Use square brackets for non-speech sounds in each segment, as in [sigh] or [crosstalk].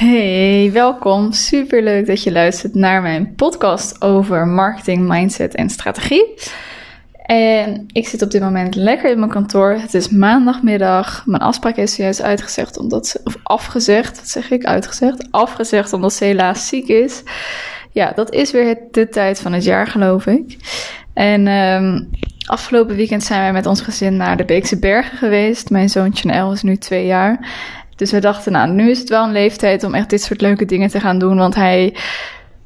Hey, welkom. Super leuk dat je luistert naar mijn podcast over marketing, mindset en strategie. En ik zit op dit moment lekker in mijn kantoor. Het is maandagmiddag. Mijn afspraak is juist uitgezegd omdat ze, of afgezegd, wat zeg ik, uitgezegd, afgezegd omdat ze helaas ziek is. Ja, dat is weer de tijd van het jaar, geloof ik. En um, afgelopen weekend zijn wij met ons gezin naar de Beekse Bergen geweest. Mijn zoontje Nel is nu twee jaar. Dus we dachten, nou, nu is het wel een leeftijd om echt dit soort leuke dingen te gaan doen. Want hij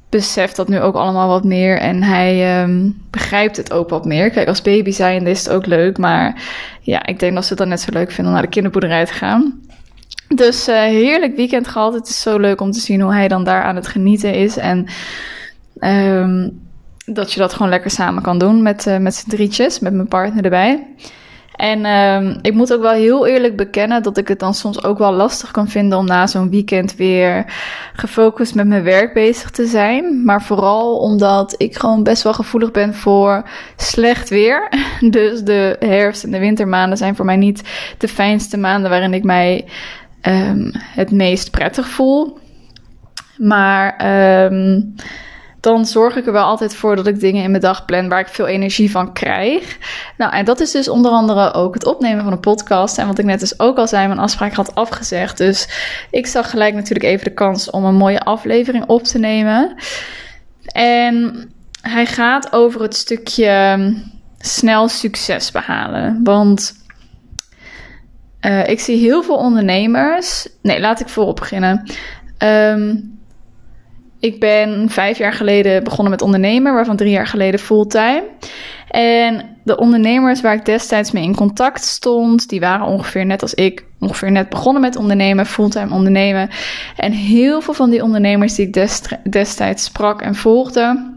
beseft dat nu ook allemaal wat meer. En hij um, begrijpt het ook wat meer. Kijk, als baby zijn is het ook leuk. Maar ja, ik denk dat ze het dan net zo leuk vinden om naar de kinderboerderij te gaan. Dus uh, heerlijk weekend gehad. Het is zo leuk om te zien hoe hij dan daar aan het genieten is. En um, dat je dat gewoon lekker samen kan doen met, uh, met z'n drietjes, met mijn partner erbij. En um, ik moet ook wel heel eerlijk bekennen dat ik het dan soms ook wel lastig kan vinden om na zo'n weekend weer gefocust met mijn werk bezig te zijn. Maar vooral omdat ik gewoon best wel gevoelig ben voor slecht weer. [laughs] Dus de herfst- en de wintermaanden zijn voor mij niet de fijnste maanden waarin ik mij um, het meest prettig voel. Maar um, dan zorg ik er wel altijd voor dat ik dingen in mijn dag plan waar ik veel energie van krijg. Nou, en dat is dus onder andere ook het opnemen van een podcast. En wat ik net dus ook al zei, mijn afspraak had afgezegd. Dus ik zag gelijk natuurlijk even de kans om een mooie aflevering op te nemen. En hij gaat over het stukje snel succes behalen. Want uh, ik zie heel veel ondernemers. Nee, laat ik voorop beginnen. Um, ik ben vijf jaar geleden begonnen met ondernemen, waarvan drie jaar geleden fulltime. En de ondernemers waar ik destijds mee in contact stond, die waren ongeveer net als ik, ongeveer net begonnen met ondernemen, fulltime ondernemen. En heel veel van die ondernemers die ik destijds sprak en volgde,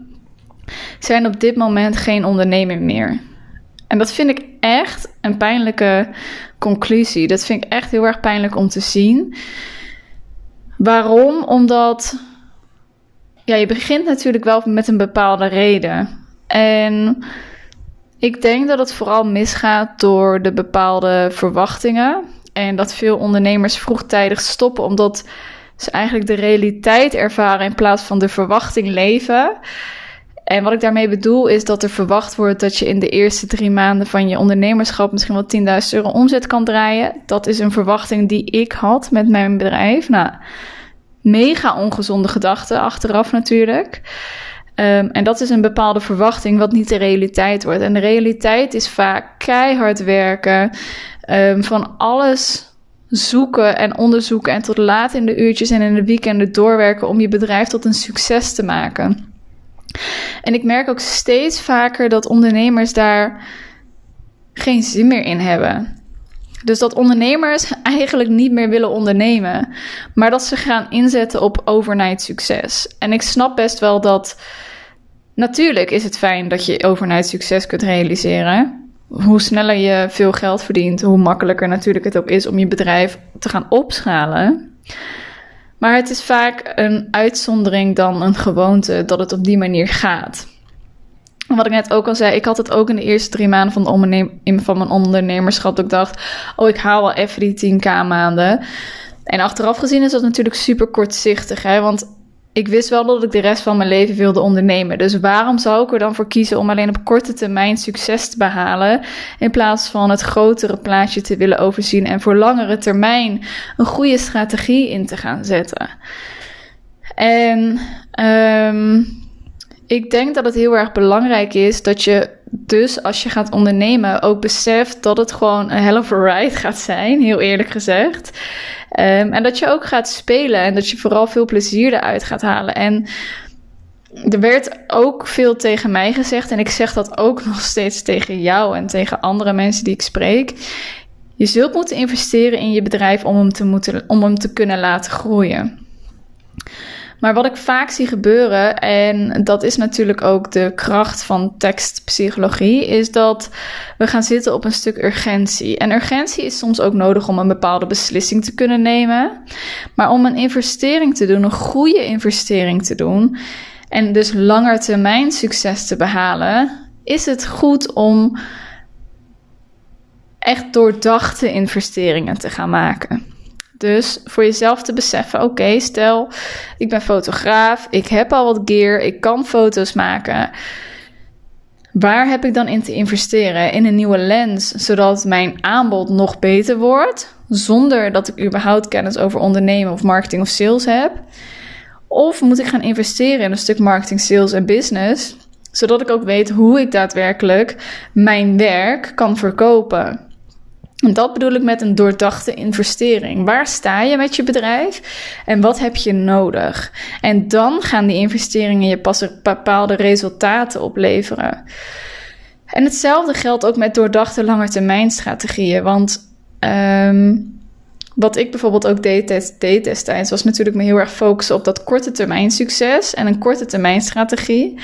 zijn op dit moment geen ondernemer meer. En dat vind ik echt een pijnlijke conclusie. Dat vind ik echt heel erg pijnlijk om te zien. Waarom? Omdat ja, je begint natuurlijk wel met een bepaalde reden. En ik denk dat het vooral misgaat door de bepaalde verwachtingen. En dat veel ondernemers vroegtijdig stoppen omdat ze eigenlijk de realiteit ervaren in plaats van de verwachting leven. En wat ik daarmee bedoel is dat er verwacht wordt dat je in de eerste drie maanden van je ondernemerschap misschien wel 10.000 euro omzet kan draaien. Dat is een verwachting die ik had met mijn bedrijf. Nou, mega ongezonde gedachten achteraf natuurlijk. Um, en dat is een bepaalde verwachting wat niet de realiteit wordt. En de realiteit is vaak keihard werken, um, van alles zoeken en onderzoeken en tot laat in de uurtjes en in de weekenden doorwerken om je bedrijf tot een succes te maken. En ik merk ook steeds vaker dat ondernemers daar geen zin meer in hebben. Dus dat ondernemers eigenlijk niet meer willen ondernemen, maar dat ze gaan inzetten op overnight succes. En ik snap best wel dat. Natuurlijk is het fijn dat je overnight succes kunt realiseren. Hoe sneller je veel geld verdient, hoe makkelijker natuurlijk het ook is om je bedrijf te gaan opschalen. Maar het is vaak een uitzondering dan een gewoonte dat het op die manier gaat. Wat ik net ook al zei, ik had het ook in de eerste drie maanden van, van mijn ondernemerschap. Dat ik dacht, oh, ik haal wel even die 10k maanden. En achteraf gezien is dat natuurlijk super kortzichtig. Hè? Want ik wist wel dat ik de rest van mijn leven wilde ondernemen. Dus waarom zou ik er dan voor kiezen om alleen op korte termijn succes te behalen? In plaats van het grotere plaatje te willen overzien en voor langere termijn een goede strategie in te gaan zetten. En um, ik denk dat het heel erg belangrijk is dat je dus als je gaat ondernemen ook beseft dat het gewoon een hell of a ride [laughs] gaat zijn, heel eerlijk gezegd. Um, en dat je ook gaat spelen en dat je vooral veel plezier eruit gaat halen. En er werd ook veel tegen mij gezegd en ik zeg dat ook [laughs] nog steeds tegen jou en tegen andere mensen die ik spreek. Je zult moeten investeren in je bedrijf om hem te, moeten, om hem te kunnen laten groeien. Maar wat ik vaak zie gebeuren, en dat is natuurlijk ook de kracht van tekstpsychologie, is dat we gaan zitten op een stuk urgentie. En urgentie is soms ook nodig om een bepaalde beslissing te kunnen nemen. Maar om een investering te doen, een goede investering te doen, en dus langer termijn succes te behalen, is het goed om echt doordachte investeringen te gaan maken. Dus voor jezelf te beseffen: oké, stel ik ben fotograaf, ik heb al wat gear, ik kan foto's maken. Waar heb ik dan in te investeren? In een nieuwe lens, zodat mijn aanbod nog beter wordt, zonder dat ik überhaupt kennis over ondernemen of marketing of sales heb. Of moet ik gaan investeren in een stuk marketing, sales en business, zodat ik ook weet hoe ik daadwerkelijk mijn werk kan verkopen. En dat bedoel ik met een doordachte investering. Waar sta je met je bedrijf en wat heb je nodig? En dan gaan die investeringen je pas bepaalde resultaten opleveren. En hetzelfde geldt ook met doordachte langetermijnstrategieën. Want um, wat ik bijvoorbeeld ook deed, deed destijds, was natuurlijk me heel erg focussen op dat korte termijn succes en een korte termijn strategie.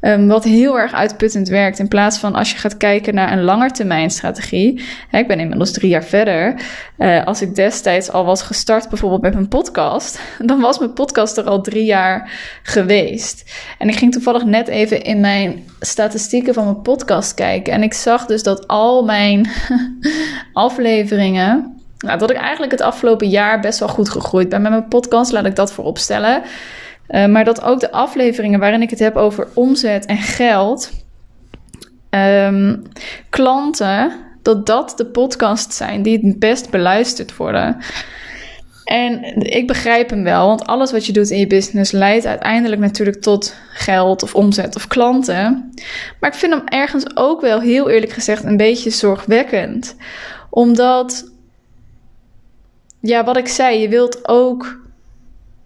Um, wat heel erg uitputtend werkt. In plaats van als je gaat kijken naar een langetermijnstrategie. Hè, ik ben inmiddels drie jaar verder. Uh, als ik destijds al was gestart, bijvoorbeeld met mijn podcast. [laughs] Dan was mijn podcast er al drie jaar geweest. En ik ging toevallig net even in mijn statistieken van mijn podcast kijken. En ik zag dus dat al mijn [laughs] afleveringen. Nou, dat ik eigenlijk het afgelopen jaar best wel goed gegroeid ben met mijn podcast. Laat ik dat voorop stellen. Uh, maar dat ook de afleveringen waarin ik het heb over omzet en geld, um, klanten, dat dat de podcasts zijn die het best beluisterd worden. En ik begrijp hem wel, want alles wat je doet in je business leidt uiteindelijk natuurlijk tot geld of omzet of klanten. Maar ik vind hem ergens ook wel heel eerlijk gezegd een beetje zorgwekkend. Omdat, ja, wat ik zei, je wilt ook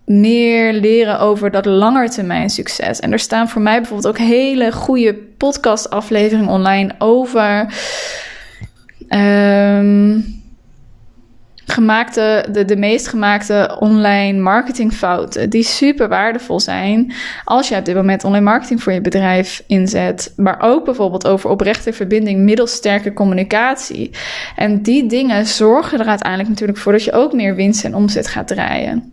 meer leren over dat langetermijn succes. En er staan voor mij bijvoorbeeld ook hele goede podcast afleveringen online over. Um, gemaakte, de, de meest gemaakte online marketingfouten, die super waardevol zijn als je op dit moment online marketing voor je bedrijf inzet. Maar ook bijvoorbeeld over oprechte verbinding middels sterke communicatie. En die dingen zorgen er uiteindelijk natuurlijk voor dat je ook meer winst en omzet gaat draaien.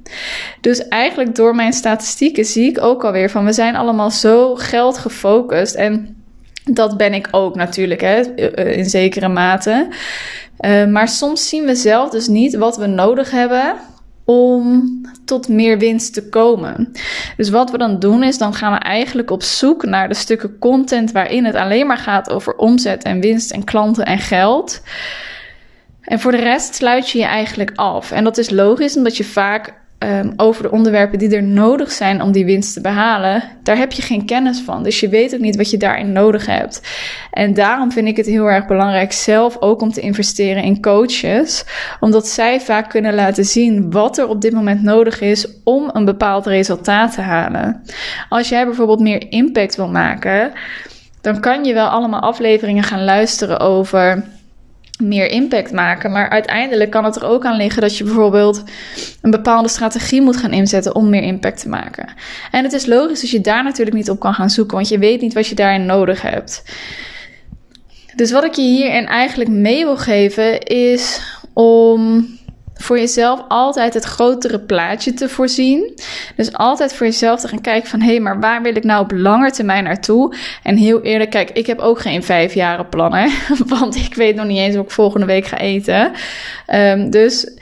Dus eigenlijk door mijn statistieken zie ik ook alweer van we zijn allemaal zo geld gefocust en dat ben ik ook natuurlijk, hè, in zekere mate. Uh, maar soms zien we zelf dus niet wat we nodig hebben om tot meer winst te komen. Dus wat we dan doen is, dan gaan we eigenlijk op zoek naar de stukken content waarin het alleen maar gaat over omzet en winst en klanten en geld. En voor de rest sluit je je eigenlijk af. En dat is logisch, omdat je vaak um, over de onderwerpen die er nodig zijn om die winst te behalen, daar heb je geen kennis van. Dus je weet ook niet wat je daarin nodig hebt. En daarom vind ik het heel erg belangrijk zelf ook om te investeren in coaches, omdat zij vaak kunnen laten zien wat er op dit moment nodig is om een bepaald resultaat te halen. Als jij bijvoorbeeld meer impact wil maken, dan kan je wel allemaal afleveringen gaan luisteren over meer impact maken. Maar uiteindelijk kan het er ook aan liggen dat je bijvoorbeeld een bepaalde strategie moet gaan inzetten om meer impact te maken. En het is logisch dat je daar natuurlijk niet op kan gaan zoeken, want je weet niet wat je daarin nodig hebt. Dus wat ik je hierin eigenlijk mee wil geven is om voor jezelf altijd het grotere plaatje te voorzien. Dus altijd voor jezelf te gaan kijken van... hé, hey, maar waar wil ik nou op lange termijn naartoe? En heel eerlijk, kijk, ik heb ook geen vijfjaren plannen. [laughs] Want ik weet nog niet eens wat ik volgende week ga eten. Um, dus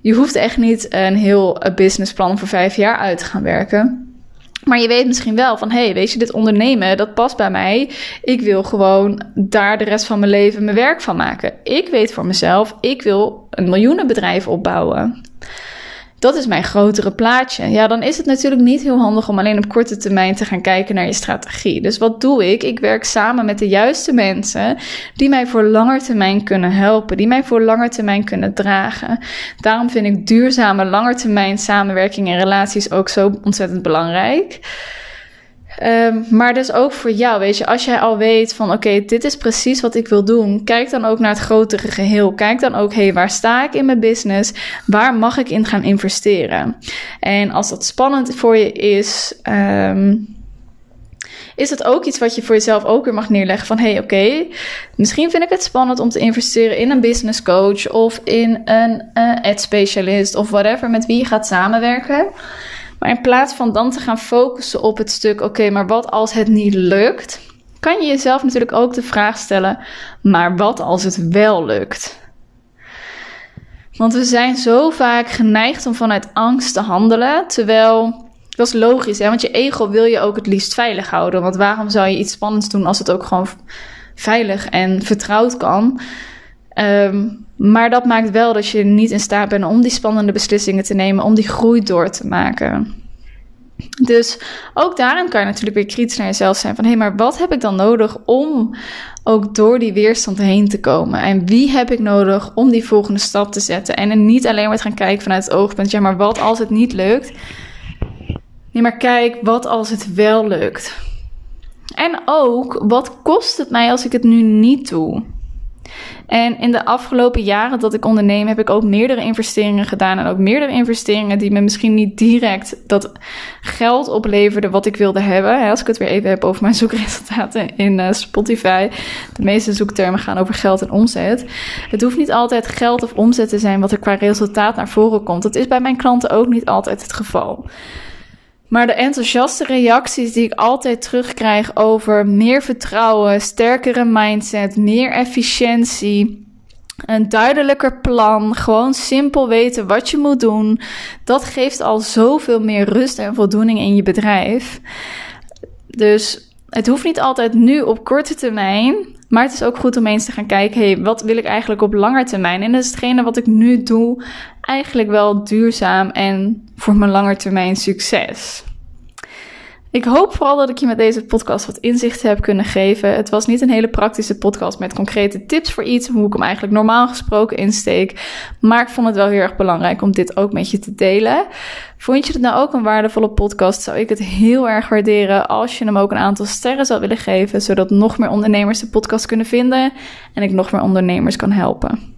je hoeft echt niet een heel businessplan voor vijf jaar uit te gaan werken. Maar je weet misschien wel van, hé, weet je, dit ondernemen, dat past bij mij. Ik wil gewoon daar de rest van mijn leven mijn werk van maken. Ik weet voor mezelf, ik wil een miljoenenbedrijf opbouwen dat is mijn grotere plaatje. Ja, dan is het natuurlijk niet heel handig om alleen op korte termijn te gaan kijken naar je strategie. Dus wat doe ik? Ik werk samen met de juiste mensen die mij voor langer termijn kunnen helpen, die mij voor langer termijn kunnen dragen. Daarom vind ik duurzame langetermijn samenwerking en relaties ook zo ontzettend belangrijk. Um, maar dus ook voor jou, weet je, als jij al weet van oké, dit is precies wat ik wil doen, kijk dan ook naar het grotere geheel. Kijk dan ook, hé, hey, waar sta ik in mijn business? Waar mag ik in gaan investeren? En als dat spannend voor je is, um, is dat ook iets wat je voor jezelf ook weer mag neerleggen van hé, hey, oké, misschien vind ik het spannend om te investeren in een business coach of in een uh, ad specialist of whatever met wie je gaat samenwerken. Maar in plaats van dan te gaan focussen op het stuk, oké, maar wat als het niet lukt, kan je jezelf natuurlijk ook de vraag stellen, maar wat als het wel lukt? Want we zijn zo vaak geneigd om vanuit angst te handelen, terwijl dat is logisch, hè? want je ego wil je ook het liefst veilig houden. Want waarom zou je iets spannends doen als het ook gewoon veilig en vertrouwd kan? Ehm, maar dat maakt wel dat je niet in staat bent om die spannende beslissingen te nemen, om die groei door te maken. Dus ook daarin kan je natuurlijk weer kritisch naar jezelf zijn van hé, hey, maar wat heb ik dan nodig om ook door die weerstand heen te komen? En wie heb ik nodig om die volgende stap te zetten? En niet alleen maar te gaan kijken vanuit het oogpunt, ja, maar wat als het niet lukt? Nee, maar kijk, wat als het wel lukt? En ook, wat kost het mij als ik het nu niet doe? En in de afgelopen jaren dat ik onderneem, heb ik ook meerdere investeringen gedaan. En ook meerdere investeringen die me misschien niet direct dat geld opleverden wat ik wilde hebben. Als ik het weer even heb over mijn [laughs] zoekresultaten in eh, Spotify. De meeste zoektermen gaan over geld en omzet. Het hoeft niet altijd geld of omzet te zijn wat er qua resultaat naar voren komt. Dat is bij mijn klanten ook niet altijd het geval. Maar de enthousiaste reacties die ik altijd terugkrijg over meer vertrouwen, sterkere mindset, meer efficiëntie, een duidelijker plan, gewoon simpel weten wat je moet doen, dat geeft al zoveel meer rust en voldoening in je bedrijf. Dus het hoeft niet altijd nu op korte termijn, maar het is ook goed om eens te gaan kijken, hey, wat wil ik eigenlijk op lange termijn? En is hetgene wat ik nu doe eigenlijk wel duurzaam en voor mijn langetermijn succes? Ik hoop vooral dat ik je met deze podcast wat inzichten heb kunnen geven. Het was niet een hele praktische podcast met concrete tips voor iets, hoe ik hem eigenlijk normaal gesproken insteek. Maar ik vond het wel heel erg belangrijk om dit ook met je te delen. Vond je het nou ook een waardevolle podcast, zou ik het heel erg waarderen als je hem ook een aantal sterren zou willen geven, zodat nog meer ondernemers de podcast kunnen vinden en ik nog meer ondernemers kan helpen.